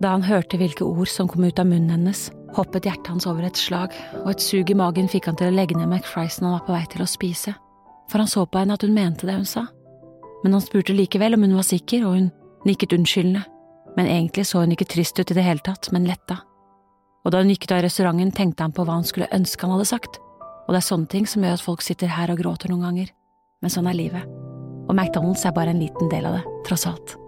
Da han hørte hvilke ord som kom ut av munnen hennes, hoppet hjertet hans over et slag, og et sug i magen fikk han til å legge ned McFriesen han var på vei til å spise, for han så på henne at hun mente det hun sa. Men han spurte likevel om hun var sikker, og hun nikket unnskyldende, men egentlig så hun ikke trist ut i det hele tatt, men letta. Og da hun gikk ut av restauranten, tenkte han på hva han skulle ønske han hadde sagt, og det er sånne ting som gjør at folk sitter her og gråter noen ganger, men sånn er livet, og McDonald's er bare en liten del av det, tross alt.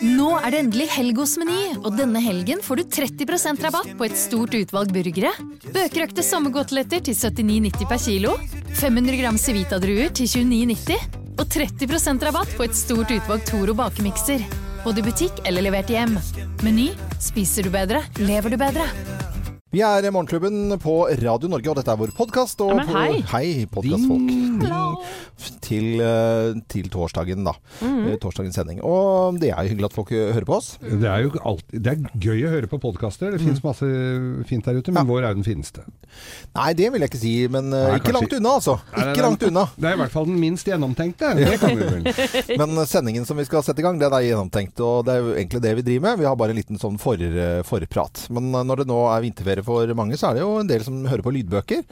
Nå er det endelig helg hos Meny, og denne helgen får du 30% rabatt på et stort utvalg burgere. Bøkerøkte sommergodteletter til 79,90 per kilo. 500 gram Civita-druer til 29,90. Og 30% rabatt på et stort utvalg Toro bakemikser. Både i butikk eller levert hjem. Meny spiser du bedre, lever du bedre. Vi er Morgenklubben på Radio Norge, og dette er vår podkast. Ja, men hei. hei podkastfolk. Til, eh, til torsdagen, da. Eh, Torsdagens sending. Og det er jo hyggelig at folk eh, hører på oss. Det er jo alltid, det er gøy å høre på podkaster. Det finnes masse fint der ute, men vår er den fineste. Nei, det vil jeg ikke si, men Nei, ikke kanskje- langt unna, altså. Nei, nei, Ikke langt unna. Det er i hvert fall den minst gjennomtenkte. Det kan vi vel. Men sendingen som vi skal sette i gang, den er gjennomtenkt, og det er jo egentlig det vi driver med. Vi har bare en liten sånn for. Men når det nå er vinterferie for mange, så er det jo en del som hører på lydbøker.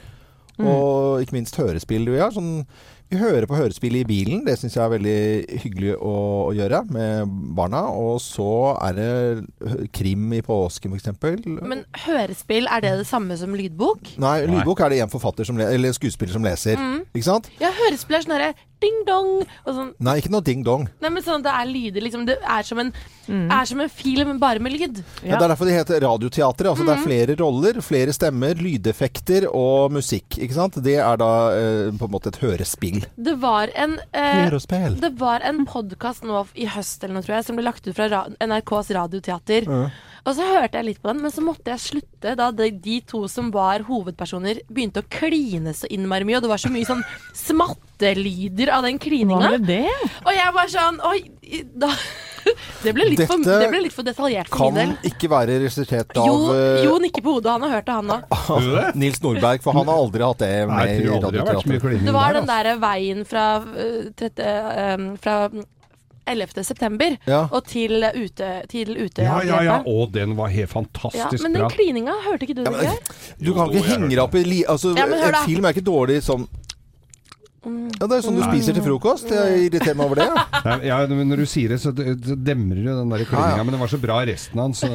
Og ikke minst hørespill vi har. Sånn, vi hører på hørespill i bilen, det syns jeg er veldig hyggelig å, å gjøre med barna. Og så er det krim i påsken, f.eks. Men hørespill, er det det samme som lydbok? Nei, lydbok er det en forfatter som le eller skuespiller som leser. Ikke sant? Ja, hørespill er sånn herre ding-dong sånn. Nei, ikke noe ding-dong. Nei, men sånn, Det er lyder, liksom. Det er som en, er som en film, bare med lyd. Ja. Det er derfor det heter Radioteatret. Altså, Det er flere roller, flere stemmer, lydeffekter og musikk. Ikke sant? Det er da eh, på en måte et hørespill. Det var en eh, Det var en podkast nå i høst eller noe, tror jeg, som ble lagt ut fra ra NRKs Radioteater. Og så hørte jeg litt på den, men så måtte jeg slutte da de, de to som var hovedpersoner, begynte å kline så innmari mye, og det var så mye sånn smattelyder av den klininga. Var det det? Og jeg var sånn Oi, da det, ble litt for, det ble litt for detaljert for Kan min del. ikke være resultert av Jo, eh, jo nikker på hodet. Han har hørt det, han òg. Nils Nordberg, for han har aldri hatt det med i Radioteatret. Det var der, den altså. derre veien fra, uh, trette, uh, fra 11. september Ja. og til ute... Til ute Ja, ja, ja. Og den var helt fantastisk bra. Ja, men bra. den klininga, hørte ikke du Ja, det? men, du kan Jo, ikke henge deg opp i li... Altså, Ja, men hør en film er ikke dårlig som Ja, det er sånn du spiser til frokost. Jeg irriterer meg over det. Ja. Nei, Ja, men når du sier det, så så demrer jo den der klininga. Ja, ja. Men den var så bra resten av den, så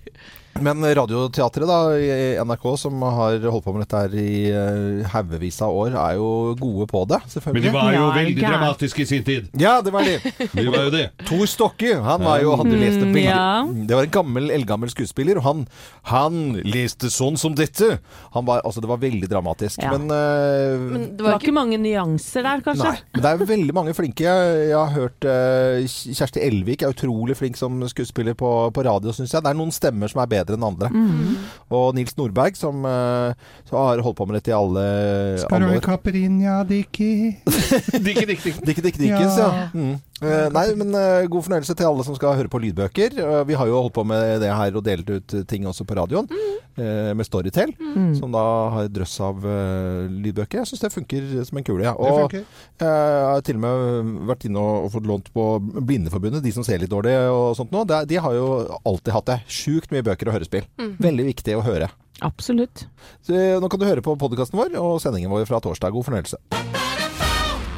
Men Radioteatret da, i NRK, som har holdt på med dette her i uh, haugevis av år, er jo gode på det, Men de var jo veldig dramatiske i sin tid. Ja, det var de. De var jo det. Tor Stokke, han var jo, hadde lest det veldig ja. Det var en gammel, eldgammel skuespiller, og han, han leste sånn som dette. Han var, altså, det var veldig dramatisk. Ja. Men, uh, Men det var ikke mange nyanser der, kanskje? Nei, men det er veldig mange flinke. Jeg, jeg har hørt uh, Kjersti Elvik er utrolig flink som skuespiller på, på radio, syns jeg. Det er noen stemmer som er bedre enn andre. Og Nils Nordberg, som, eh, har holdt på med dette i alle, alle år. Caperinja Dickie Dikki. Dikki Dikki Dikke ja. ja. Mm. Eh, nei, men eh, god fornøyelse til alle som skal høre på lydbøker. Eh, vi har jo holdt på med det her og delt ut ting også på radioen, eh, med Storytel, som da har et drøss av lydbøker. Jeg syns det funker som en kule. Ja. Og jeg har til og med vært inne og, og fått lånt på Blindeforbundet, de som ser litt dårlig og sånt nå. De, de har jo alltid hatt det. Sjukt mye bøker og hørespill. Veldig viktig å høre. Absolutt. Så nå kan du høre på podkasten vår og sendingen vår fra torsdag. God fornøyelse.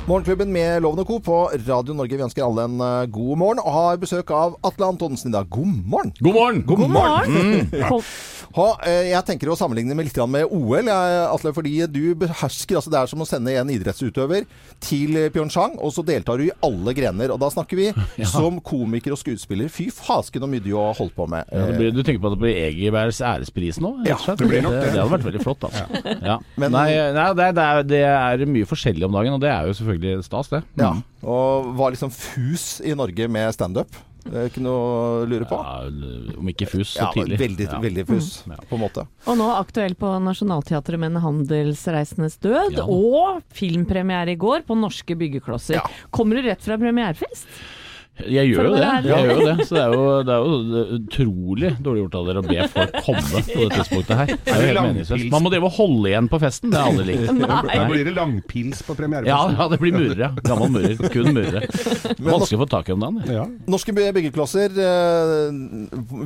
Morgenklubben med Loven og Co. på Radio Norge. Vi ønsker alle en eh, god morgen og har besøk av Atle Antonsen i dag. God morgen! God morgen! God morgen! Hold- Ha, eh, jeg tenker å sammenligne med litt med OL, jeg, Atle, fordi du behersker altså Det er som å sende en idrettsutøver til Pyeongchang, og så deltar du i alle grener. Og da snakker vi som komiker og skuespiller. Fy fasken så mye du har holdt på med. Ja, det blir, du tenker på at det blir Egebergs ærespris nå? Ja, det blir nok det. det. hadde vært veldig flott, altså. Ja. Men- nei, nei det, er, det er mye forskjellig om dagen, og det er jo selvfølgelig stas, det. Ja. Og var liksom fus i Norge med standup. Det er ikke noe å lure på. Ja, om ikke fus, så Ja, tidlig. veldig, Ja. veldig fus, Mm. På en måte. Og nå aktuell på Nationaltheatret med en handelsreisendes død, Ja. og filmpremiere i går på Norske byggeklosser. Ja. Kommer du rett fra premierefest? Jeg gjør jo det. Jeg gjør det. Så det er jo, det er jo utrolig dårlig gjort av dere å be folk komme på det tidspunktet her. Det er jo helt meningsløst. Man må drive og holde igjen på festen. Det har alle likt. Da blir det langpils på premierefesten. ja, det blir murere. Gammel murer. Kun murere. Vanskelig å få tak i om dagen. Ja. Norske byggeklosser eh,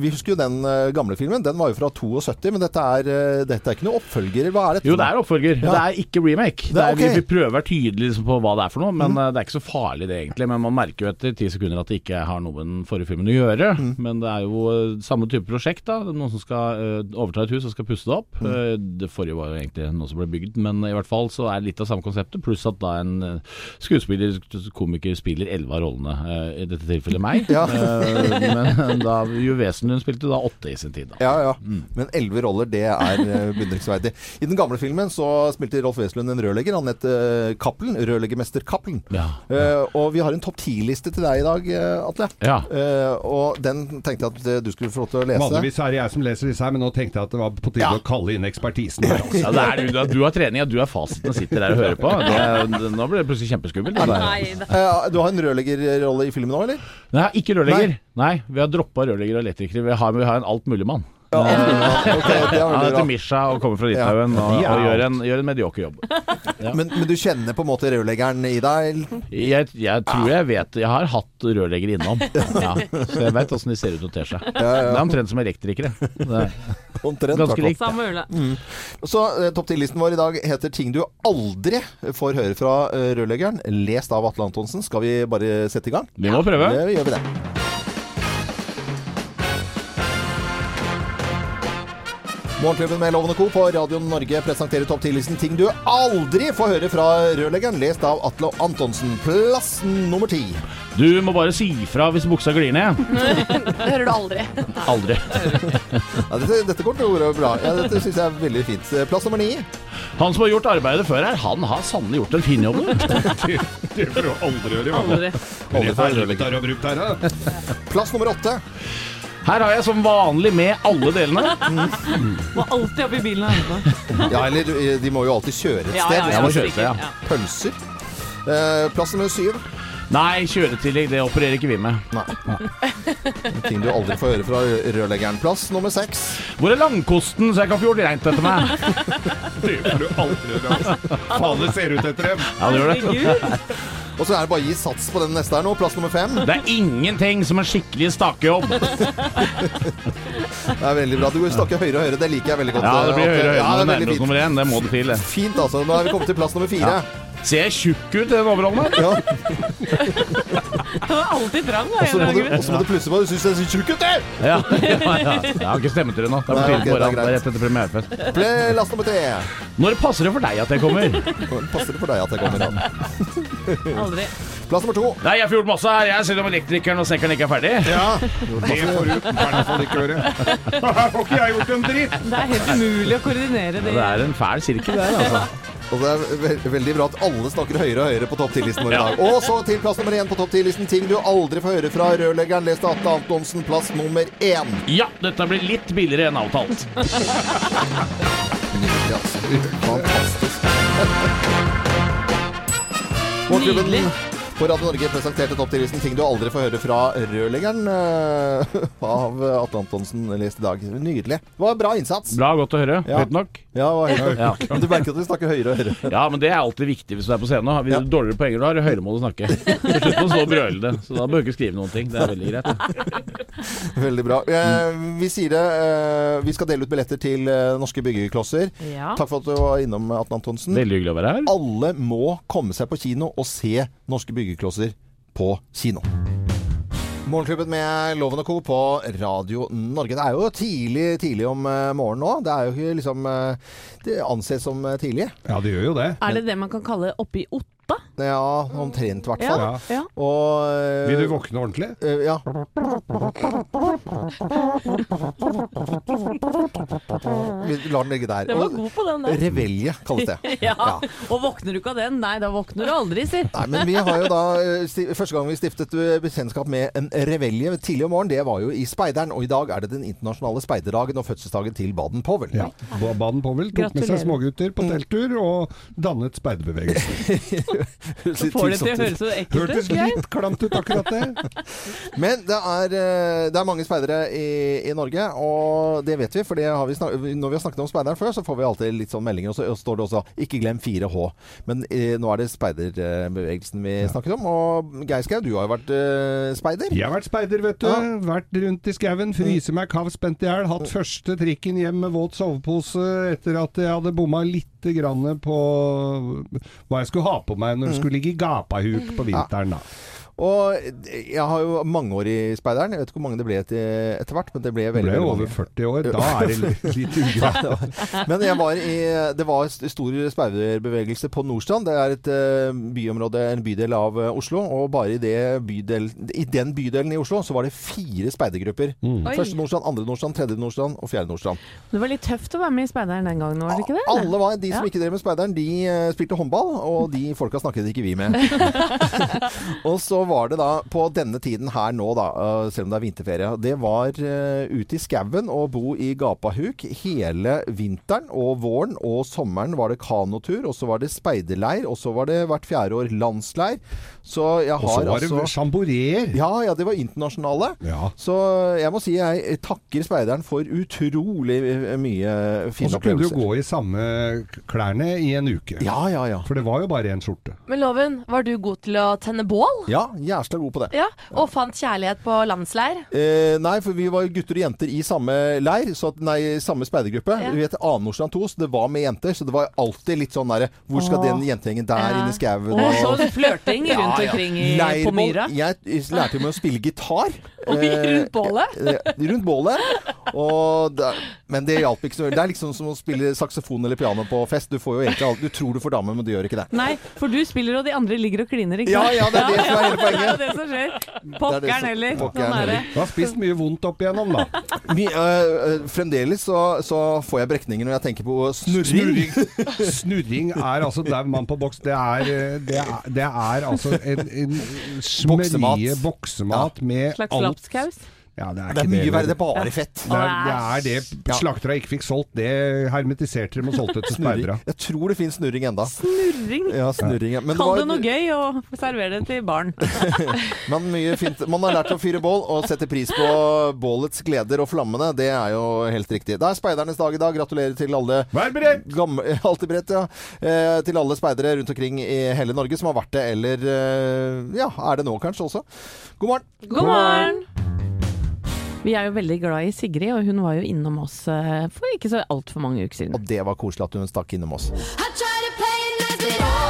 Vi husker jo den eh, gamle filmen. Den var jo fra 72, men dette er, eh, dette er ikke noe oppfølger. Hva er dette? Jo, det er oppfølger. Ja. Det er ikke remake. Det er Det er, vi, prøver å være tydelige liksom, på hva det er for noe, men mm. det er ikke så farlig det egentlig. Men man merker jo etter ti sekunder at det ikke har noe med den forrige filmen å gjøre. Men det er jo eh, samme type prosjekt. da Noen som skal eh, overta et hus og skal pusse det opp. Eh, det forrige var jo egentlig noe som ble bygd, men i hvert fall så er det litt av samme konseptet. Pluss at da en skuespiller, komiker, spiller elleve av rollene. I dette tilfellet meg. Ja. Men da Juvesen hun spilte da åtte i sin tid. da Ja, ja. Men elleve roller, det er beundringsverdig. I den gamle filmen så spilte Rolf Weslund en rørlegger. Han het Cappelen. Rørleggermester Cappelen. Ja. Eh, og vi har en topp ti-liste til deg i dag, eh, Atle. Ja. Uh, og den tenkte jeg at eh, du skulle få lov til å lese. Vanligvis er det jeg som leser disse her, men nå tenkte jeg at det var på tide Ja. å kalle inn ekspertisen. her, altså. Ja, det er, du, du har trening, og du er fasiten og sitter der og hører på. Det, nå blir det plutselig kjempeskummelt. Uh. Eh, du har en rørleggerrolle i filmen nå, eller? Nei, ikke rørlegger. Nei, vi har droppa rørlegger og elektriker. Vi har, vi har en altmuligmann. Ja, okay, det er Han heter. Misha og kommer fra Litauen og, er og gjør, en, gjør en medioker jobb. Men, men du kjenner på en måte rørleggeren i deg? Jeg, jeg tror jeg vet Jeg har hatt rørlegger innom, ja, så jeg veit åssen de ser ut og ter seg. Det er omtrent som elektrikere. Er Omtrent, ganske likt. Samme fall. Så eh, topp 10-listen vår i dag heter 'Ting du aldri får høre fra eh, rørleggeren'. Lest av Atle Antonsen. Skal vi bare sette i gang? Vi må prøve. Det gjør vi det. Morgenklubben med Lovende Co. på Radio Norge presenterer topp 10-listen ting du aldri får høre fra rørleggeren, lest av Atle Antonsen. Plass nummer ti. Du må bare si ifra hvis buksa glir ned. Det hører du aldri. Aldri. Ja, dette, dette kommer til å gå bra. Ja, dette syns jeg er veldig fint. Plass nummer ni. Han som har gjort arbeidet før her, han har sannelig gjort en fin jobb. Det, det får du aldri gjøre. Aldri. Aldri får høre Aldri. Aldri. Aldri. brukt her, da. Plass nummer åtte. Her har jeg som vanlig med alle delene. Må alltid opp i bilen og hente. Ja, eller de må jo alltid kjøre et Ja, sted. ja, Jeg ja, må kjøre ja. Pølser. Eh, plass nummer syv. Nei, kjøretillegg det opererer ikke vi med. Nei. Ting du aldri får høre fra rørleggeren. Plass nummer seks. Hvor er langkosten, så jeg kan få gjort reint etter meg? Det får du aldri høre. Altså. Faen, det ser ut etter dem. Ja, det gjør det. Og så er det bare å gi sats på den neste her nå. Plass nummer fem. Det er ingenting som en skikkelig stakejobb. Det er veldig bra. Du stakker høyere og høyere. Det liker jeg veldig godt. Ja, det blir høyere og høyere Ja, når det er veldig nærmer oss nummer én. Det må du til. Fint, altså. Nå er vi kommet til plass nummer fire. Ser jeg tjukk ut i den overhånden her? Ja. Han er alltid trang. da, Og så må du, og så må du plutselig bare synes jeg ser tjukk ut, du! Ja. ja, ja. Jeg har ikke stemme til det nå. Det er Nei, på ok, tide det er. Det greit. rett etter premierefest. Plass nummer tre. Når passer det for deg at jeg kommer? Passer det for deg at jeg kommer da Aldri. Plass nummer to. Nei, jeg får gjort masse her, jeg, selv om elektrikeren og snekkeren ikke er ferdig. Ja, det får du i hvert fall ikke høre. Her får ikke jeg gjort en dritt. Det er helt umulig å koordinere det. Det er en fæl sirkel, det her, altså. Og det er ve veldig bra at alle snakker høyere og høyere på topp 10-listen vår i dag. Og så til plass nummer én på topp 10-listen. Ting du aldri får høre fra rørleggeren. Les av Atle Antonsen. Plass nummer én. Ja, dette blir litt billigere enn avtalt. Nydelig, altså. Fantastisk. Nydelig. På Radio Norge presenterte topp 10-listen ting du aldri får høre fra rørleggeren eh, av Atle Antonsen lest i dag. Nydelig. Det var bra innsats. Bra, godt å høre. Ja. Høyt nok? Ja, var helt Ja. Men du merker at vi snakker høyere og høyere. Ja, men det er alltid viktig hvis du er på scenen. Hvis Ja. du dårligere poenger du har, høyere må du snakke. Til slutt må du stå og brøle det. Så da bør du ikke skrive noen ting. Det er veldig greit. Veldig bra. Eh, vi sier det. Eh, vi skal dele ut billetter til norske byggeklosser. Ja. Takk for at du var innom, Atle Antonsen. Veldig hyggelig å være her. Alle må komme seg på kino og se norske byggeklosser på kino. Morgenklubben med Loven og Co. på Radio Norge. Det er jo tidlig, tidlig om eh, morgenen nå. Det er jo ikke liksom eh, Det anses som eh, tidlig. Ja, det gjør jo det. Er det det man kan kalle oppi otta? Ja, omtrent i hvert fall. Ja. ja. Og eh, Vil du våkne ordentlig? Uh, ja. Vi lar den ligge der. Den var god på den der. Revelje kalles det. Ja. Og våkner du ikke av den? Nei, da våkner du aldri, si. Nei, men vi har jo da eh, Første gang vi stiftet eh, bekjentskap med en revelje tidlig om morgenen, det var jo i Speideren. Og i dag er det den internasjonale speiderdagen og fødselsdagen til Baden-Powell. Ja. Baden-Powell tok med seg smågutter på telttur og dannet speiderbevegelsen. Litt Får det til å høres så ekkelt ut. Hørtes litt klamt ut, akkurat det. Men det er, eh, det er mange speidere i, i Norge, og det vet vi. For det har vi når vi har snakket om speideren før, så får vi alltid litt sånn meldinger, og så står det også 'ikke glem 4H'. Men eh, nå er det speiderbevegelsen vi snakker om. Og Geir du har jo vært eh, speider. Jeg har vært speider, vet du. Ja. Vært rundt i skauen, fryse meg kav spent i hjel. Hatt første trikken hjem med våt sovepose etter at jeg hadde bomma lite grann på hva jeg skulle ha på meg når jeg skulle ligge i gapahuk på vinteren, da. Og jeg har jo mange år i speideren. Jeg vet ikke hvor mange det ble etter, etter hvert, men det ble veldig, ble jo over 40 år. Da er det litt- litt ugreit. Men jeg var i, det var st- stor speiderbevegelse på Nordstrand. Det er et eh, byområde, en bydel av eh, Oslo. Og bare i, det bydel, i den bydelen i Oslo så var det fire speidergrupper. Mm. Første Nordstrand, andre Nordstrand, tredje Nordstrand og fjerde Nordstrand. Det var litt tøft å være med i Speideren den gangen, var det ikke det? Alle var, De som Ja. ikke drev med speideren, de eh, spilte håndball, og de folka snakket ikke vi med. og så var det da på denne tiden her nå, da, eh, selv om det er vinterferie, det var eh, ute i skauen og bo i gapahuk hele vinteren og våren og sommeren var det kanotur, og så var det speiderleir, og så var det hvert fjerde år landsleir. Så jeg Og så har var det altså sjamboreer. Ja, ja, det var internasjonale. Ja. Så jeg må si jeg takker speideren for utrolig mye Og så kunne du gå i samme klærne i en uke. Ja, ja, ja. For det var jo bare én skjorte. Men Loven, var du god til å tenne bål? Ja, jævla god på det. Ja, Og fant kjærlighet på landsleir? Eh, nei, for vi var gutter og jenter i samme leir, så at, nei, samme speidergruppe. Ja. Vi het Annordstrand 2, så det var med jenter. Så det var alltid litt sånn derre Hvor skal Åh. den jentegjengen der Ja. inn i skauen? Og så flørting rundt Ja, ja. omkring i, på myra. Jeg lærte jo meg å spille gitar. Eh, rundt bålet? eh, rundt bålet. Og det, men det hjalp ikke så Det er liksom som å spille saksofon eller piano på fest. Du får jo egentlig alt Du tror du får dame, men du gjør ikke det. Nei, for du spiller og de andre ligger og kliner, ikke Ja, sant? ja, det er det som er hele poenget. Det er det som skjer. Er Pokkeren heller. pokkeren Sånn er det. Du har spist mye vondt opp igjennom, da. My, øh, øh, fremdeles så, så får jeg brekninger når jeg tenker på snurring. Snurring er altså dau mann på boks. Det er, eh, det er, det er altså en, en Boksemat. boksemat ja. med alt lapskaus. Ja, det er, Det er mye verre. det. Er bare fett. Det er, det er det slaktere ikke fikk solgt. Det hermetiserte de og solgte til speidere. Jeg tror det finnes snurring enda. Snurring. Ja, snurring. ja. Men det Kall var- det noe gøy og server det til barn. Men mye fint. Man har lært å fyre bål og sette pris på bålets gleder og flammene. Det er jo helt riktig. Det er speidernes dag i dag. Gratulerer til alle Vær beredt! gamle Alltid beredt, ja. Eh, til alle speidere rundt omkring i hele Norge som har vært det, eller eh, ja, er det nå kanskje også. God morgen. God morgen! Vi er jo veldig glad i Sigrid, og hun var jo innom oss eh, for ikke så altfor mange uker siden. Og det var koselig at hun stakk innom oss. I try to play it nice, but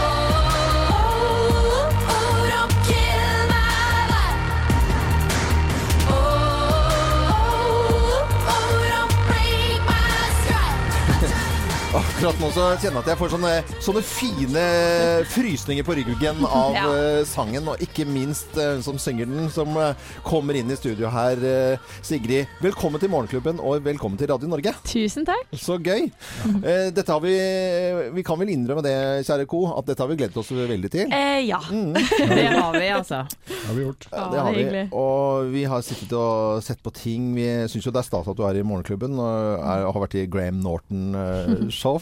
Akkurat nå så kjenner jeg at jeg får sånne, sånne fine frysninger på ryggen av Ja. eh, sangen, og ikke minst eh, hun som synger den, som eh, kommer inn i studio her. Sigrid, velkommen til Morgenklubben, og velkommen til Radio Norge. Tusen takk. Så gøy. Eh, dette har vi Vi kan vel innrømme det, kjære co, at dette har vi gledet oss veldig til. Eh, ja. Det har vi, altså. Det har vi gjort. Ja, det har vi. Og vi har sittet og sett på ting. Vi syns jo det er stas at du er i Morgenklubben og er, har vært i Graham Norton-show.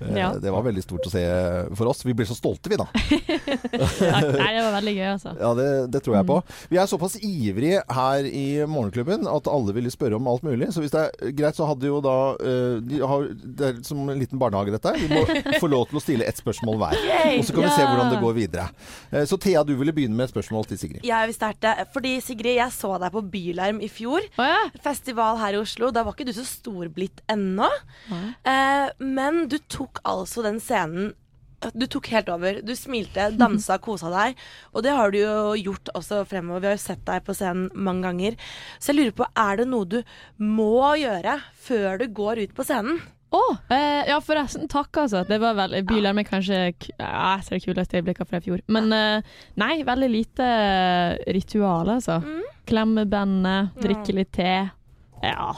Ja. Det var veldig stort å se for oss. Vi ble så stolte, vi da. Nei, det var veldig gøy, altså. Ja, det, det tror jeg på. Vi er såpass ivrige her i Morgenklubben at alle ville spørre om alt mulig. Så hvis det er greit, så hadde jo da eh, de har, Det er som en liten barnehage, dette. Vi må få lov til å stille ett spørsmål hver. Og så kan vi se hvordan det går videre. Eh, Så Thea, du ville begynne med et spørsmål til Sigrid. Jeg vil starte, fordi Sigrid, jeg så deg på Bylarm i fjor. Oh, ja. Festival her i Oslo. Da var ikke du så storblitt ennå. Eh, men du tok altså den scenen du tok helt over. Du smilte, dansa, kosa deg. Og det har du jo gjort også fremover. Vi har jo sett deg på scenen mange ganger. Så jeg lurer på, er det noe du må gjøre før du går ut på scenen? Å, eh, ja forresten, takk altså. Det var vel Byler meg kanskje ja, et av de kuleste øyeblikkene fra i fjor. Men eh, nei, veldig lite ritual, altså. Klemme bandet, drikke litt te. Ja.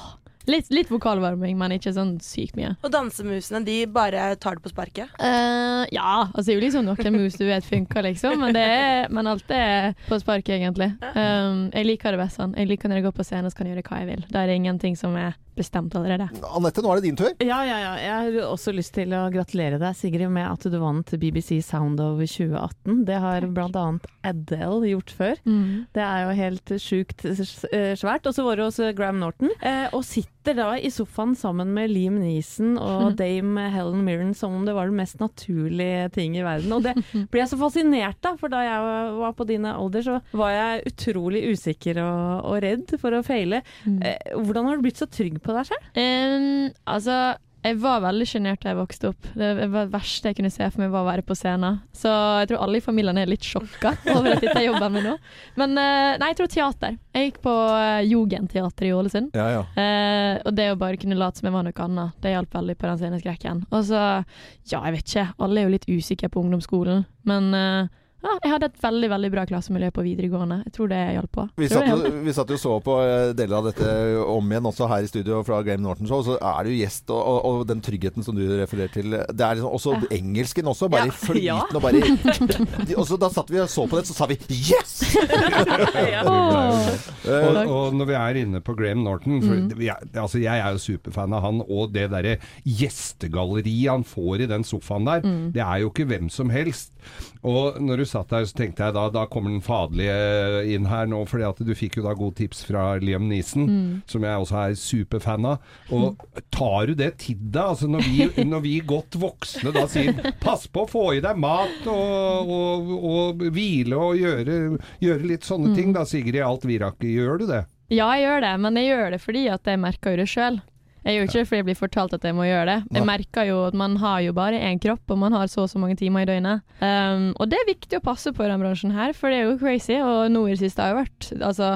Litt, litt vokalvarming, men ikke sånn sykt mye. Og dansemusene, de bare tar det på sparket? Uh, ja, altså det er jo liksom noen moves du vet funker, liksom. Men, det er, men alt er på sparket, egentlig. Um, jeg liker det best sånn. Jeg liker når jeg går på scenen og kan gjøre hva jeg vil. Da er det ingenting som er bestemt allerede. Anette, nå er det din tur. Ja, ja, ja. Jeg har også lyst til å gratulere deg, Sigrid, med at du vant BBC Sound of 2018. Det har bl.a. Adele gjort før. Mm. Det er jo helt sjukt eh, svært. Og så var det også Graham Norton. Eh, og sitter da i sofaen sammen med Liam Neeson og dame Helen Mirren som om det var den mest naturlige ting i verden. Og det ble jeg så fascinert av, for da jeg var på din alder, så var jeg utrolig usikker og, og redd for å feile. Eh, hvordan har du blitt så trygg på deg selv? Um, altså, jeg var veldig sjenert da jeg vokste opp. Det var det verste jeg kunne se for meg, var å være på scenen. Så jeg tror alle i familien er litt sjokka over at dette jobber med nå. Men eh, nei, jeg tror teater. Jeg gikk på uh, Jugendteater i Ålesund. Ja, ja. Eh, og det å bare kunne late som jeg var noe annet, det hjalp veldig på den sceneskrekken. Og så, ja, jeg vet ikke, alle er jo litt usikre på ungdomsskolen, men eh, ja, jeg hadde et veldig veldig bra klassemiljø på videregående. Jeg tror det hjalp på. Vi satt, jo, vi satt jo så på eh, deler av dette om igjen også her i studio fra Graham Norton Show. Så er jo gjest, og, og, og den tryggheten som du refererer til. Det er liksom også engelsken også, bare Ja. flytende Ja. og bare de, Og så da satt vi og så på det, så sa vi 'yes'! Og, og når vi er inne på Graham Norton for Mm. er, altså Jeg er jo superfan av han, og det derre gjestegalleriet han får i den sofaen der, Mm. det er jo ikke hvem som helst. Og når du satt der, så tenkte jeg da da kommer den faderlige inn her nå, fordi at du fikk jo da gode tips fra Liam Neeson, Mm. som jeg også er superfan av. Og tar du det til deg? Altså når vi, når vi godt voksne da sier 'pass på å få i deg mat og, og, og hvile og gjøre, gjøre litt sånne ting', da Sigrid Alt Virak, gjør du det? Ja, jeg gjør det, men jeg gjør det fordi at jeg merker det sjøl. Jeg gjør ikke det fordi jeg blir fortalt at jeg må gjøre det. Jeg merker jo at man har jo bare én kropp, og man har så og så mange timer i døgnet. Um, og det er viktig å passe på i denne bransjen her, for det er jo crazy. Og nå i det siste har jo vært Altså,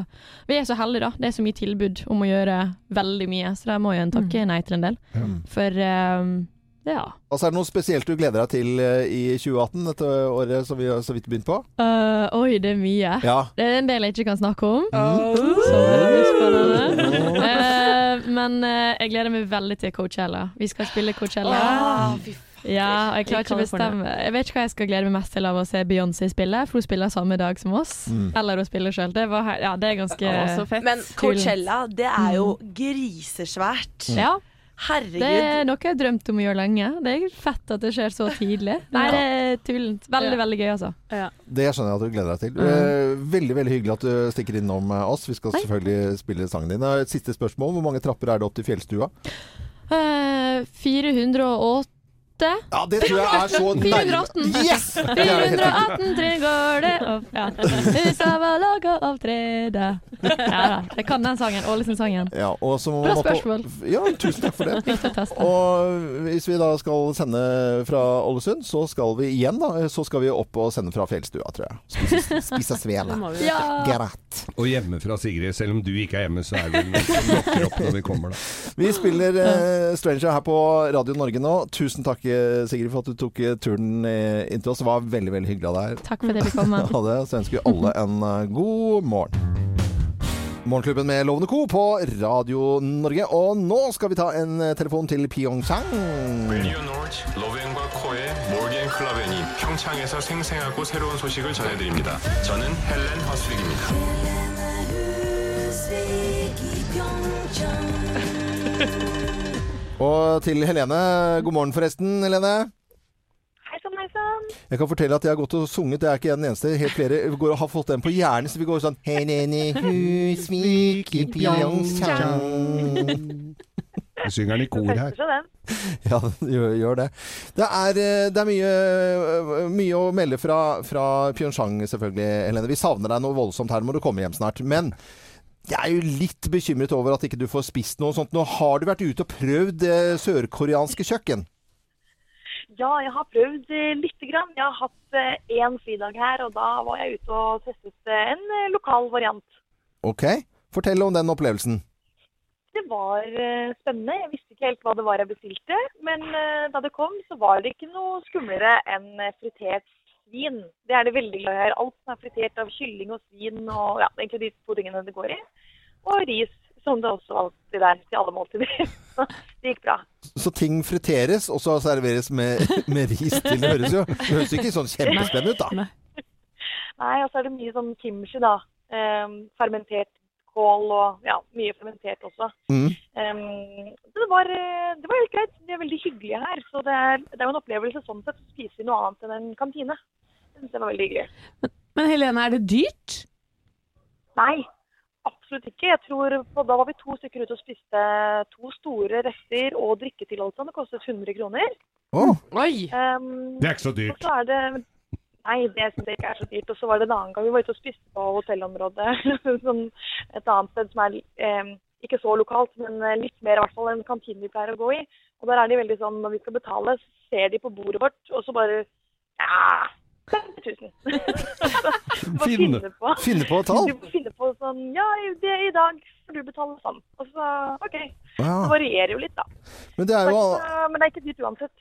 vi er så heldige, da. Det er så mye tilbud om å gjøre veldig mye, så da må jo en takke nei til en del. For um, ja. Altså, er det noe spesielt du gleder deg til eh, i 2018, dette året som vi har så vidt begynt på? Uh, oi, det er mye. Ja. Det er en del jeg ikke kan snakke om. Så det blir spennende. Eh, men eh, jeg gleder meg veldig til Coachella. Vi skal spille Coachella. Oh, fy Ja, og jeg klarer ikke å bestemme. Jeg vet ikke hva jeg skal glede meg mest til av å se Beyoncé spille, for hun spiller samme dag som oss. Mm. Eller hun spiller sjøl. Det, ja, det er ganske oh, fett. Men Coachella, det er jo grisesvært. Ja, Herregud. det er noe jeg har drømt om å gjøre lenge. Det er fett at det skjer så tidlig. Nei, det er tullent. Veldig, Ja. veldig gøy, altså. Det skjønner jeg at du gleder deg til. Mm. veldig veldig hyggelig at du stikker innom eh, oss. Vi skal Hei. selvfølgelig spille sangen din. Eh, Et siste spørsmål. Hvor mange trapper er det opp til fjellstua? Eh, 408 Ja, det tror jeg er så nærme 418. Yes! Det er helt riktig. 418 tre går det opp, ja. Husa var laga av tre da. Ja da, jeg kan den sangen. Ålesund-sangen. Ja, og så må Bra man på- spørsmål. Ja, tusen takk for det. Og hvis vi da skal sende fra Ålesund, så skal vi igjen da, så skal vi opp og sende fra fjellstua, tror jeg. Spise, spise svele. vi. Ja. Greit. Og hjemme fra Sigrid, selv om du ikke er hjemme, så er det vel som lokker opp når vi kommer, da. Vi spiller eh, Stranger her på Radio Norge nå. Tusen takk, eh, Sigrid, for at du tok eh, turen eh, inn til oss. Det var veldig, veldig hyggelig av deg. Takk for at jeg fikk komme. Ha det. Så ønsker vi alle en eh, god morgen. Morgenklubben med Lovende Co. på Radio Norge. Og nå skal vi ta en eh, telefon til Pyeongchang. 윌리언 노르츠, 러브앤과 코의 몰디앤 클라벤이 평창에서 생생하고 새로운 소식을 전해드립니다. 저는 헬렌 허스릭입니다. Og til Helene. God morgen forresten, Helene. Hei sann, hei sann. Jeg kan fortelle at jeg har gått og sunget. Jeg er ikke den eneste. Helt flere går og har fått den på hjernen. Så vi går sånn Helene Husvik i Pyeongchang. Du synger den i kor her. Ja, gjør, gjør det. Det er, eh, det er mye, mye å melde fra, fra Pyeongchang, selvfølgelig, Helene. Vi savner deg noe voldsomt her. Nå må du komme hjem snart. Men jeg er jo litt bekymret over at ikke du får spist noe sånt. Nå har du vært ute og prøvd eh, sørkoreanske kjøkken. Ja, jeg har prøvd eh, lite grann. Jeg har hatt én fridag her, og da var jeg ute og testet eh, en eh, lokal variant. Ok? Fortell om den opplevelsen. Det var eh, spennende. Jeg visste ikke helt hva det var jeg bestilte, men eh, da det kom, så var det ikke noe skumlere enn eh, fritert svin. Det er det veldig glad i her. Alt som er fritert av kylling og svin, og ja, egentlig de to tingene det går i. Og ris, som det også alltid er til alle måltider. Så det gikk bra. Så ting friteres, og så serveres med, med ris til. Det høres jo det høres ikke sånn kjempespennende ut, da. Nei, og så er det mye sånn kimchi, da. Eh, fermentert kål og ja, mye fermentert også. Mm. Det, var, eh, det var helt greit. De er veldig hyggelige her. Så det er, det er jo en opplevelse sånn sett å spise i noe annet enn en kantine. Det jeg var veldig hyggelig. Men Helene, er det dyrt? Nei, absolutt ikke. Jeg tror på, Da var vi to stykker ute og spiste to store retter og drikketillatelse. Det kostet 100 kroner. Oi! Um, Det er ikke så dyrt. så er det Nei, det syns jeg ikke er så dyrt. Og så var det en annen gang vi var ute og spiste på hotellområdet. sånn et annet sted som er em, ikke så lokalt, men eh, litt mer i hvert fall enn kantinen vi pleier å gå i. Og der er de veldig sånn når vi skal betale, ser de på bordet vårt, og så bare Ja, 50 000. Finne- finne på. finne på et tall? Du finne på sånn Ja, det, i dag får du betale sånn. Og så OK. Ja. Det varierer jo litt, da. Men det er jo, Så, men det er ikke dyrt uansett.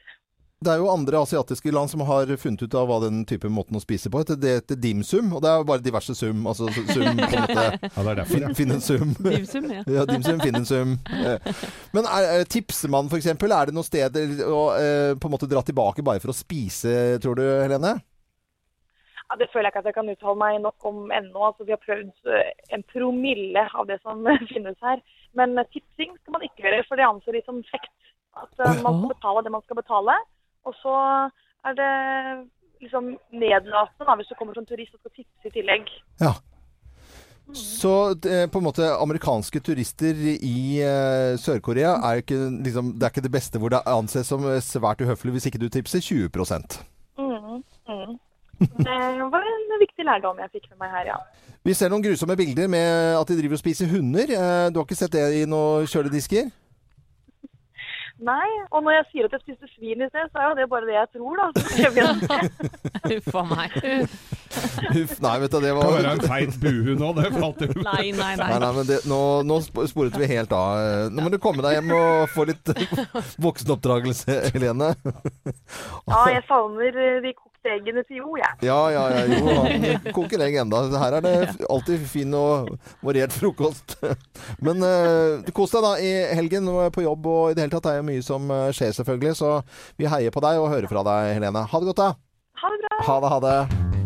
Det er jo andre asiatiske land som har funnet ut av hva den type måten å spise på heter. Det heter dimsum, og det er bare diverse sum. Altså sum på en måte Ja, det er derfor, ja. Finn en sum. Dimsum, ja. ja dimsum, finn en sum. Eh, Men er, er- tipser man f.eks.? Er det noe sted å eh, på en måte dra tilbake bare for å spise, tror du, Helene? Ja, det føler jeg ikke at jeg kan uttale meg nok om ennå. Altså, vi har prøvd eh, en promille av det som finnes her. Men tipsing skal man ikke gjøre, for det anser de som fekt. At man skal betale det man skal betale. Og så er det liksom nedlatende da, hvis du kommer som turist og skal tipse i tillegg. Ja. Så eh, på en måte amerikanske turister i uh, Sør-Korea er ikke, liksom, det er ikke det beste hvor det anses som eh, svært uhøflig hvis ikke du tipser 20 Mm, mm. Det var en viktig lærdom jeg fikk med meg her, ja. Vi ser noen grusomme bilder med at de driver og spiser hunder. Du har ikke sett det i noen kjøledisker? Nei, og når jeg sier at jeg spiste svin i sted, så er jo det bare det jeg tror, da. Huff a meg. Huff, nei, vet du, det Det var en feit buhund nå, det falt jo. Nei, nei, Nei, nei. nei, men det, nå, nå sporet vi helt av. Eh, Nå må du komme deg hjem og få litt voksenoppdragelse, Helene. Ja, jeg savner de de kokte eggene til Jo, jeg. Ja, ja, ja, jo, han koker egg enda. Her er det alltid fin og variert frokost. Men uh, kos deg da i helgen på jobb, og i det hele tatt er jo mye som eh, skjer selvfølgelig. Så vi heier på deg og hører fra deg, Helene. Ha det godt, da. Ha det bra. Ha det, ha det.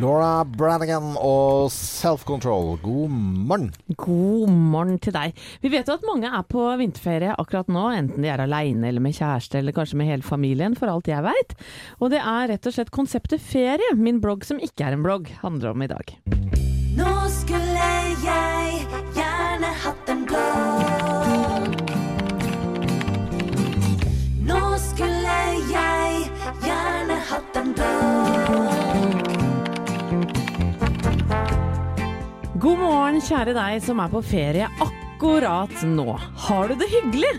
Laura Brannigan og Self Control, god morgen. God morgen til deg. Vi vet jo at mange er på vinterferie akkurat nå, enten de er aleine eller med kjæreste, eller kanskje med hele familien, for alt jeg veit. Og det er rett og slett konseptet ferie, min blogg som ikke er en blogg, handler om i dag. Nå skulle jeg God morgen, kjære deg som er på ferie akkurat nå. Har du det hyggelig?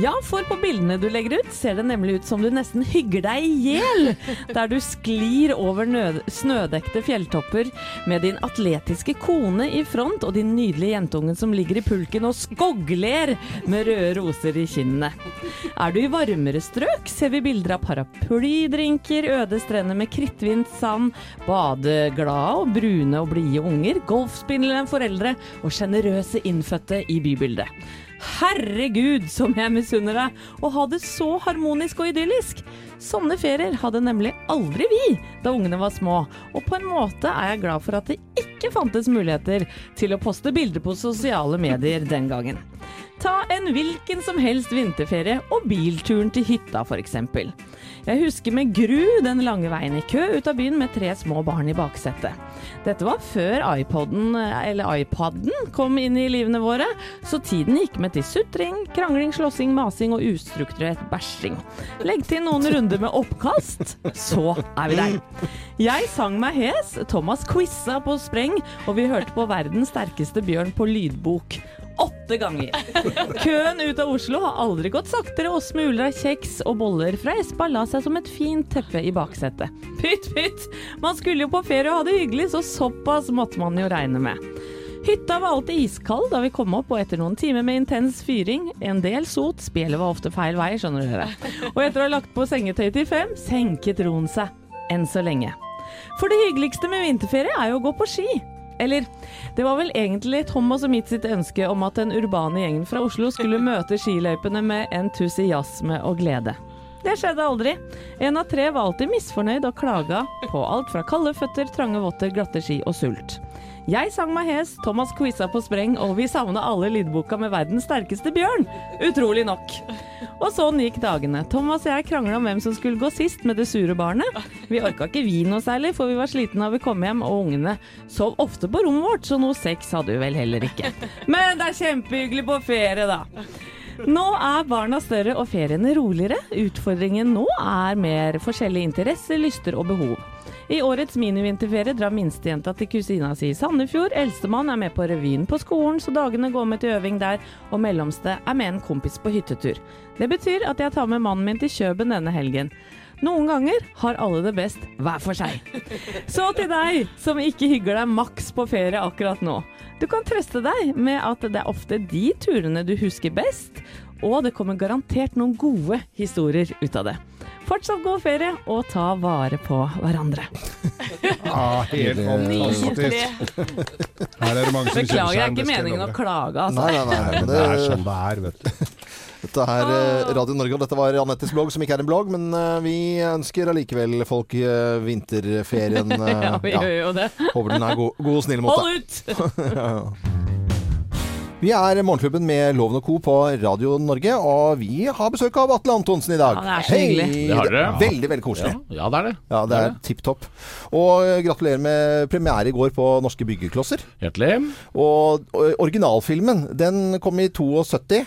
Ja, for på bildene du legger ut, ser det nemlig ut som du nesten hygger deg i hjel. Der du sklir over snødekte fjelltopper med din atletiske kone i front og din nydelige jentungen som ligger i pulken og skogler med røde roser i kinnene. Er du i varmere strøk, ser vi bilder av paraplydrinker, øde strender med krittvint sand, badeglade og brune og blide unger, golfspillende foreldre og sjenerøse innfødte i bybildet. Herregud, som jeg misunner deg å ha det så harmonisk og idyllisk! Sånne ferier hadde nemlig aldri vi da ungene var små, og på en måte er jeg glad for at det ikke fantes muligheter til å poste bilder på sosiale medier den gangen. Ta en hvilken som helst vinterferie og bilturen til hytta f.eks. Jeg husker med gru den lange veien i kø ut av byen med tre små barn i baksetet. Dette var før iPoden, eller iPaden, kom inn i livene våre, så tiden gikk med til sutring, krangling, slåssing, masing og ustrukturert bæsjing. Legg til noen runder med oppkast, så er vi der. Jeg sang meg hes, Thomas quiza på spreng, og vi hørte på verdens sterkeste bjørn på lydbok. Åtte ganger. Køen ut av Oslo har aldri gått saktere, og smuler av kjeks og boller fra Espa la seg som et fint teppe i baksetet. Pytt, pytt! Man skulle jo på ferie og ha det hyggelig, så såpass måtte man jo regne med. Hytta var alltid iskald da vi kom opp, og etter noen timer med intens fyring, en del sot, spjelet var ofte feil vei, skjønner dere. Og etter å ha lagt på sengetøy til fem, senket roen seg. Enn så lenge. For det hyggeligste med vinterferie er jo å gå på ski. Eller, det var vel egentlig Thomas og mitt sitt ønske om at den urbane gjengen fra Oslo skulle møte skiløypene med entusiasme og glede. Det skjedde aldri. En av tre var alltid misfornøyd og klaga på alt fra kalde føtter, trange votter, glatte ski og sult. Jeg sang meg hes, Thomas quiza på spreng, og vi savna alle lydboka med verdens sterkeste bjørn. Utrolig nok. Og sånn gikk dagene. Thomas og jeg krangla om hvem som skulle gå sist med det sure barnet. Vi orka ikke vi noe særlig, for vi var slitne da vi kom hjem, og ungene sov ofte på rommet vårt, så noe sex hadde vi vel heller ikke. Men det er kjempehyggelig på ferie, da. Nå er barna større og feriene roligere. Utfordringen nå er mer forskjellige interesser, lyster og behov. I årets minivinterferie drar minstejenta til kusina si i Sandefjord. Eldstemann er med på revyen på skolen, så dagene går med til øving der. Og mellomste er med en kompis på hyttetur. Det betyr at jeg tar med mannen min til Kjøben denne helgen. Noen ganger har alle det best hver for seg. Så til deg som ikke hygger deg maks på ferie akkurat nå. Du kan trøste deg med at det er ofte de turene du husker best, og det kommer garantert noen gode historier ut av det. Fortsatt god ferie, og ta vare på hverandre. Ja, helt fantastisk. Her er det mange som Beklager, det er ikke det meningen å klage, altså. Nei, nei, nei. Men det er sånn det er, vet du. Dette er eh, Radio Norge, og dette var Anettes blogg, som ikke er en blogg, men eh, vi ønsker allikevel folk eh, vinterferien Ja, vi gjør jo det. Håper den er god, god og snill mot Hold deg. ut! Vi er Morgenklubben med Loven og Co. på Radio Norge, og vi har besøk av Atle Antonsen i dag. Ja, det er så hyggelig. Det har dere. Veldig, veldig koselig. Ja, ja, det er det. Ja, det er tipp topp. Og gratulerer med premiere i går på Norske byggeklosser. Hjertelig. Og originalfilmen, den kom i 72.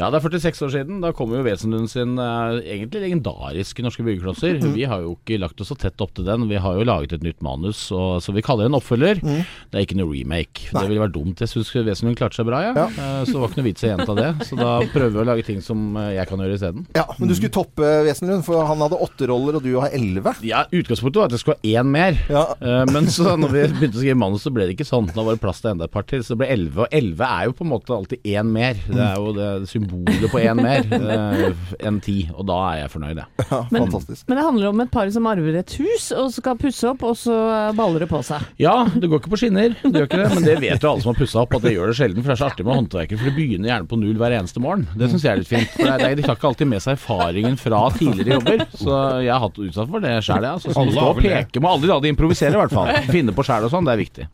Ja, det er 46 år siden. Da kommer jo Wesenlund sin uh, egentlig legendariske norske byggeklosser. Mm. Vi har jo ikke lagt oss så tett opp til den. Vi har jo laget et nytt manus, og, så vi kaller det en oppfølger. Mm. Det er ikke noe remake. Det ville vært dumt. Jeg syns Wesenlund klarte seg bra, ja. Ja. Uh, Så det var ikke noe vits i å gjenta det. Så da prøver vi å lage ting som eh, jeg kan gjøre isteden. Ja, men du skulle toppe Wesenlund, for han hadde åtte roller, og du har elleve. Ja, Utgangspunktet var at det skulle være én mer. Ja. uh, Men så når vi begynte å skrive manus, så ble det ikke sånn. Da var det plass til enda et par til. Så det ble elleve. Og elleve er jo på en måte alltid én mer. Det er jo det symbolet på én mer eh, enn ti. Og da er jeg fornøyd, jeg. Ja, Men- Men det handler om et par som arver et hus, og skal pusse opp, og så baller det på seg. Ja, det går ikke på skinner, det gjør ikke det. Men det vet jo alle som har pussa opp, at det gjør det sjelden. For det er så artig med håndverkere, for det begynner gjerne på null hver eneste morgen. Det syns jeg er litt fint. For det de tar ikke alltid med seg erfaringen fra tidligere jobber. Så jeg har hatt utsatt for det sjæl, jeg. Altså, så Alle stå og peke. Må aldri la de improvisere, i hvert fall. Finne på sjæl og sånn, det er viktig.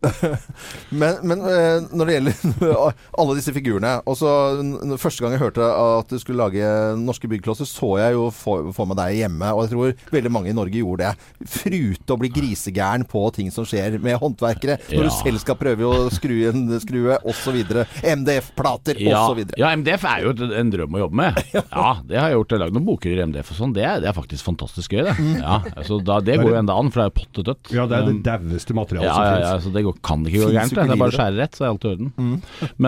Men, men eh, når det gjelder alle disse figurene og så Første gang jeg hørte at du skulle lage norske byggeklosser, så jeg jo for, for meg deg hjemme. Og jeg tror veldig mange i Norge gjorde det. Frute og bli grisegæren på ting som skjer med håndverkere. Når Ja. du selv skal prøve å skru en skrue osv. MDF-plater Ja, osv. ja, MDF er jo en drøm å jobbe med. Ja, det har jeg gjort. Jeg har lagd noen boker i MDF og sånn. Det, er- det er faktisk fantastisk gøy, det. Ja, altså, da, det går jo enda an, for det er potte dødt. Ja, det er det daueste materialet ja, som ja, finnes. ja, så det går, kan ikke gå gærent. Det, er bare å skjære rett, så er alt i orden.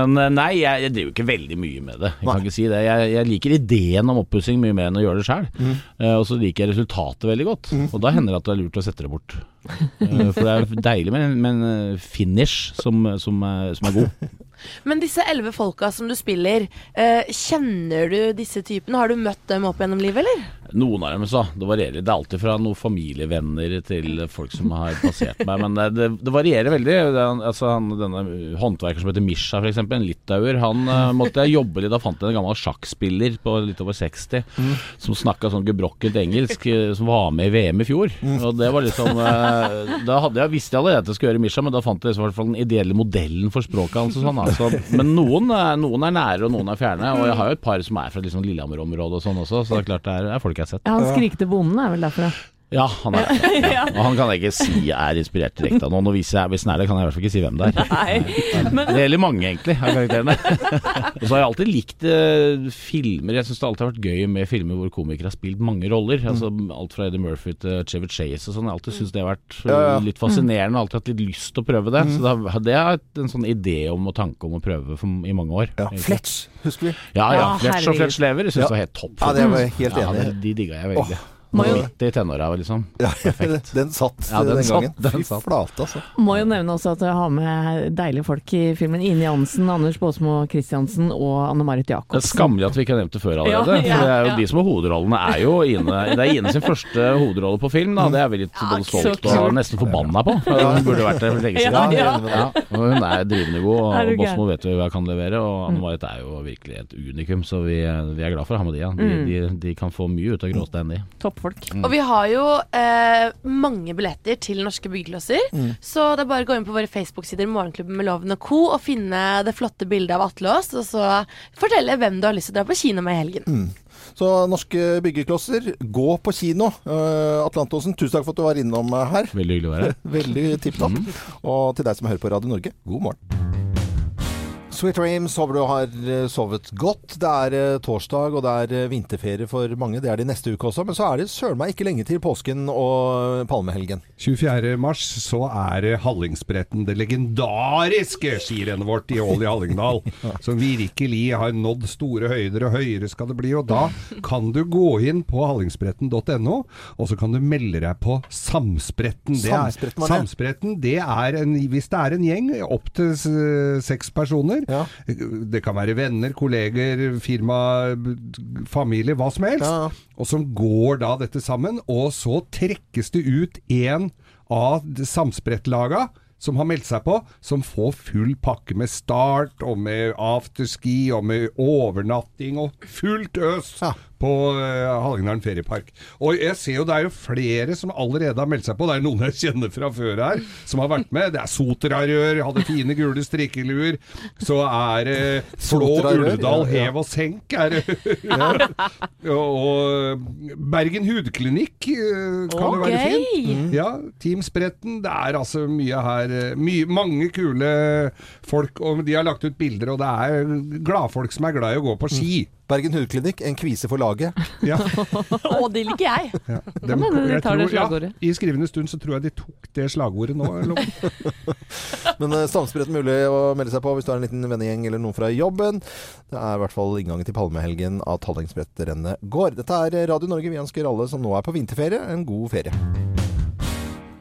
Men eh, nei, jeg, jeg driver ikke veldig mye med det. Jeg kan ikke si det. Jeg, jeg liker ideen om oppussing mye mer enn å gjøre det sjøl. og så liker jeg resultatet veldig godt. Og da hender det at det er lurt å sette det bort. Uh, for det er deilig med, en- med en eh, finish som, som, som er god. Men disse elleve folka som du spiller, eh, kjenner du disse typene? Har du møtt dem opp gjennom livet, eller? Noen av dem så, det varierer. Det er alltid fra noen familievenner til folk som har passert meg. Men det, det, varierer veldig. Det, altså, han, denne håndverkeren som heter Misha, f.eks., en litauer, han uh, måtte jeg jobbe litt. Da fant jeg en gammel sjakkspiller på litt over 60 som snakka sånn gebrokkent engelsk, eh, som var med i VM i fjor. Og det var liksom uh, Da hadde jeg, visste jeg allerede at jeg skulle gjøre Misha, men da fant jeg i hvert fall den ideelle modellen for språket hans Altså, sånn. Altså. Men noen, noen er nære, og noen er fjerne. Og jeg har jo et par som er fra liksom Lillehammer-området og sånn også, så det er klart det er folk jeg har sett. Ja, han skrikte bonden er vel derfra. Ja, han er det. Og han kan jeg ikke si er inspirert direkte av noen. Og hvis, jeg, hvis han er det, kan jeg i hvert fall ikke si hvem det er. Nei. Men Det gjelder mange, egentlig, av karakterene. Og så har jeg alltid likt eh, filmer. Jeg syns det alltid har vært gøy med filmer hvor komikere har spilt mange roller. Altså Alt fra Eddie Murphy til Chevy Chase og sånn. Jeg har alltid syntes det har vært Ja, ja. litt fascinerende. og Alltid hatt litt lyst til å prøve det. Så det har, det har en sånn idé om og tanke om å prøve for, i mange år. Ja. Fletch, husker vi. Ja, ja. Ja, Fletch og. Fletch lever. Jeg syns det var helt topp. Ja, det var jeg helt enig i. Ja, de digga jeg veldig. Må jo- Midt i tenåra, liksom. Ja, Perfekt. den satt Ja, den den, satt, gangen. den Fy satt. flate, altså. må jo nevne også at jeg har med deilige folk i filmen. Ine Jansen, Anders Baasmo Christiansen og Anne Marit Det er Jacobsen. skammelig at vi ikke har nevnt det før allerede. Ja, ja, for det er jo ja. De som har hovedrollene, er jo Ine. Det er Ine sin første hovedrolle på film. Da. Det er vi litt både stolt og nesten forbanna på. Hun burde vært der for lenge siden. Ja, Ja, og hun er drivende god, og Baasmo vet jo hva jeg kan levere. Og Anne Marit er jo virkelig et unikum, så vi, vi er glad for å ha med de. Ja. De, Mm. de, de kan få mye ut av gråstein, de. Topp. Folk. Og vi har jo eh, mange billetter til norske byggeklosser. Mm. Så det er bare å gå inn på våre Facebook-sider Morgenklubben med Loven og co. og finne det flotte bildet av Atle Aas, og så fortelle hvem du har lyst til å dra på kino med i helgen. Mm. Så norske byggeklosser, gå på kino. Uh, Atlantosen, tusen takk for at du var innom eh, her. Veldig hyggelig å være her. Veldig tipp topp. Og til deg som hører på Radio Norge, god morgen. Sweet Dreams, håper du har eh, sovet godt. Det er eh, torsdag, og det er eh, vinterferie for mange. Det er det neste uke også. Men så er det søren meg ikke lenge til påsken og palmehelgen. 24. mars så er det Hallingsbretten, det legendariske skirennet vårt i Ål i Hallingdal, som virkelig har nådd store høyder, og høyere skal det bli. Og da kan du gå inn på hallingsbretten.no, og så kan du melde deg på Samspretten. Det er, Samspretten, det? Samspretten, det er en, hvis det er en gjeng, opp til seks personer, det kan være venner, kolleger, firma, familie, hva som helst, og som går da dette sammen, og så trekkes det ut en av samsprettlaga som har meldt seg på, som får full pakke med start, og med afterski, og med overnatting, og fullt øs på uh, Hallingdalen feriepark. Og jeg ser jo det er jo flere som allerede har meldt seg på. Det er noen jeg kjenner fra før her, som har vært med. Det er Sotrarør, hadde fine gule strikkeluer. Så er det Flå Ulledal, ja, ja. hev og senk. Er det. og, og Bergen hudklinikk eh, kan jo være fin. fint. Mm. Ja, Team Spretten. Det er altså mye her eh, mye, Mange kule folk, og de har lagt ut bilder, og det er gladfolk som er glad i å gå på ski. Bergen hudklinikk, en kvise for laget. Ja. Å, det liker jeg! Ja, de jeg tar det tror- ja, slagordet. I skrivende stund så tror jeg de tok det slagordet nå. Men uh, Samspretten mulig å melde seg på hvis du har en liten vennegjeng eller noen fra jobben. Det er i hvert fall inngangen til palmehelgen at Hallingsbrettrennet går. Dette er Radio Norge. Vi ønsker alle som nå er på vinterferie, en god ferie.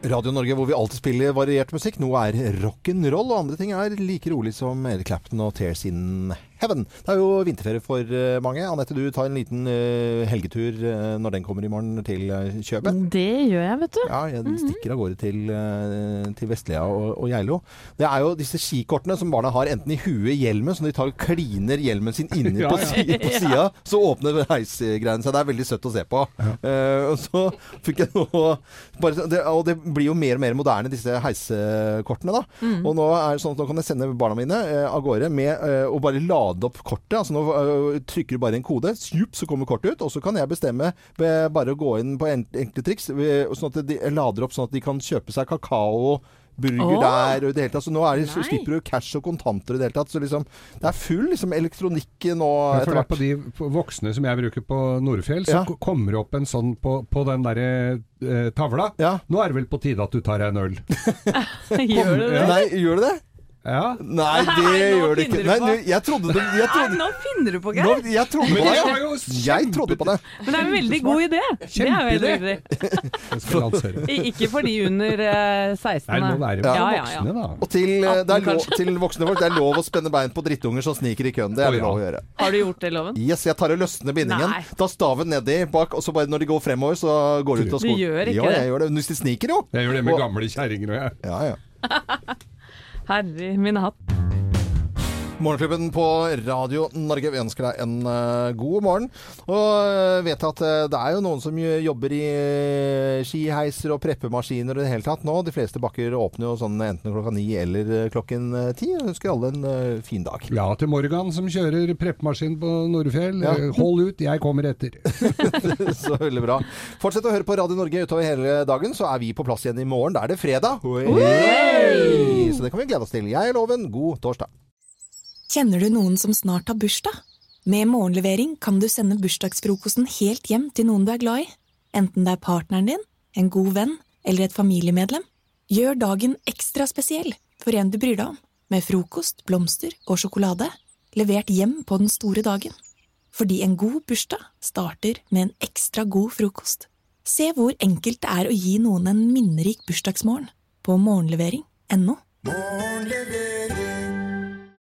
Radio Norge hvor vi alltid spiller variert musikk. Noe er rock'n'roll, og andre ting er like rolig som Eric Clapton og Tears in Heaven. Det er jo vinterferie for eh, mange. Anette, du tar en liten eh, helgetur eh, når den kommer i morgen til kjøpet Det gjør jeg, vet du. Ja, jeg stikker av gårde til, til Vestlia og, og Geilo. Det er jo disse skikortene som barna har enten i huet, hjelmen, som de tar og kliner hjelmen sin inni Ja, på, ja. på sida. Så åpner heisgreiene seg. Det er veldig søtt å se på. Uh, og så fikk jeg noe bare, det, Og det blir jo mer og mer moderne, disse heisekortene. da. Mm. Og nå er det sånn at nå kan jeg sende barna mine uh, av gårde med uh, å bare lade opp kortet. Altså Nå eh, trykker du bare en kode, sjup, så kommer kortet ut. Og så kan jeg bestemme ved bare å gå inn på enkle triks, sånn at de lader opp sånn at de kan kjøpe seg kakao. Burger oh. der og i det hele tatt. Så nå er det, så slipper du cash og kontanter i det hele tatt. Så liksom, det er full liksom, elektronikk nå etter er hvert. på de voksne som jeg bruker på Nordfjell, så Ja. kommer det opp en sånn på, på den derre eh, tavla. Nå er det vel på tide at du tar deg en øl. Gjør du det? Nei, gjør du det? Ja. Nei, det Nei, gjør det ikke. Nei, nå- jeg trodde det jeg trodde, Nei, nå finner du på, nå, Jeg trodde på jeg det. jo Jeg trodde på det. Men det er en veldig god idé. Det er Kjempeidé. Jeg Ikke for de under eh, 16. Nei, det er det ja, ja, ja. voksne, da. Og til, eh, det er lov, til voksne folk, det er lov å spenne bein på drittunger som sniker i køen. Det er det ja. lov å gjøre. Har du gjort det, Loven? Yes, jeg tar og løsner bindingen. Nei. Ta staven nedi bak, og så bare når de går fremover, så går de ut av Du skolen. gjør ikke ja, det. jeg gjør det. Hvis de sniker, jo. Jeg gjør det med Og- gamle kjerringer òg, jeg. Ja, ja. Herre min hatt. Morgenklubben på Radio Norge. Vi ønsker deg en uh, god morgen. Og uh, vet at uh, det er jo noen som jobber i uh, skiheiser og preppemaskiner og i det hele tatt nå. De fleste bakker åpner jo sånn enten klokka ni eller eh, klokken eh, ti. Jeg ønsker alle en eh, fin dag. Ja, til Morgan som kjører preppemaskin på Nordfjell. Ja. Eh, Hold ut, jeg kommer etter. Så veldig bra. Fortsett å høre på Radio Norge utover hele dagen, så er vi på plass igjen i morgen. Da er det fredag. Hey! Så det kan vi glede oss til. Jeg er Loven. God torsdag. Kjenner du noen som snart har bursdag? Med morgenlevering kan du sende bursdagsfrokosten helt hjem til noen du er glad i. Enten det er partneren din, en god venn eller et familiemedlem. Gjør dagen ekstra spesiell for en du bryr deg om, med frokost, blomster og sjokolade. Levert hjem på den store dagen. Fordi en god bursdag starter med en ekstra god frokost. Se hvor enkelt det er å gi noen en minnerik bursdagsmorgen på morgenlevering.no. Morgenlevering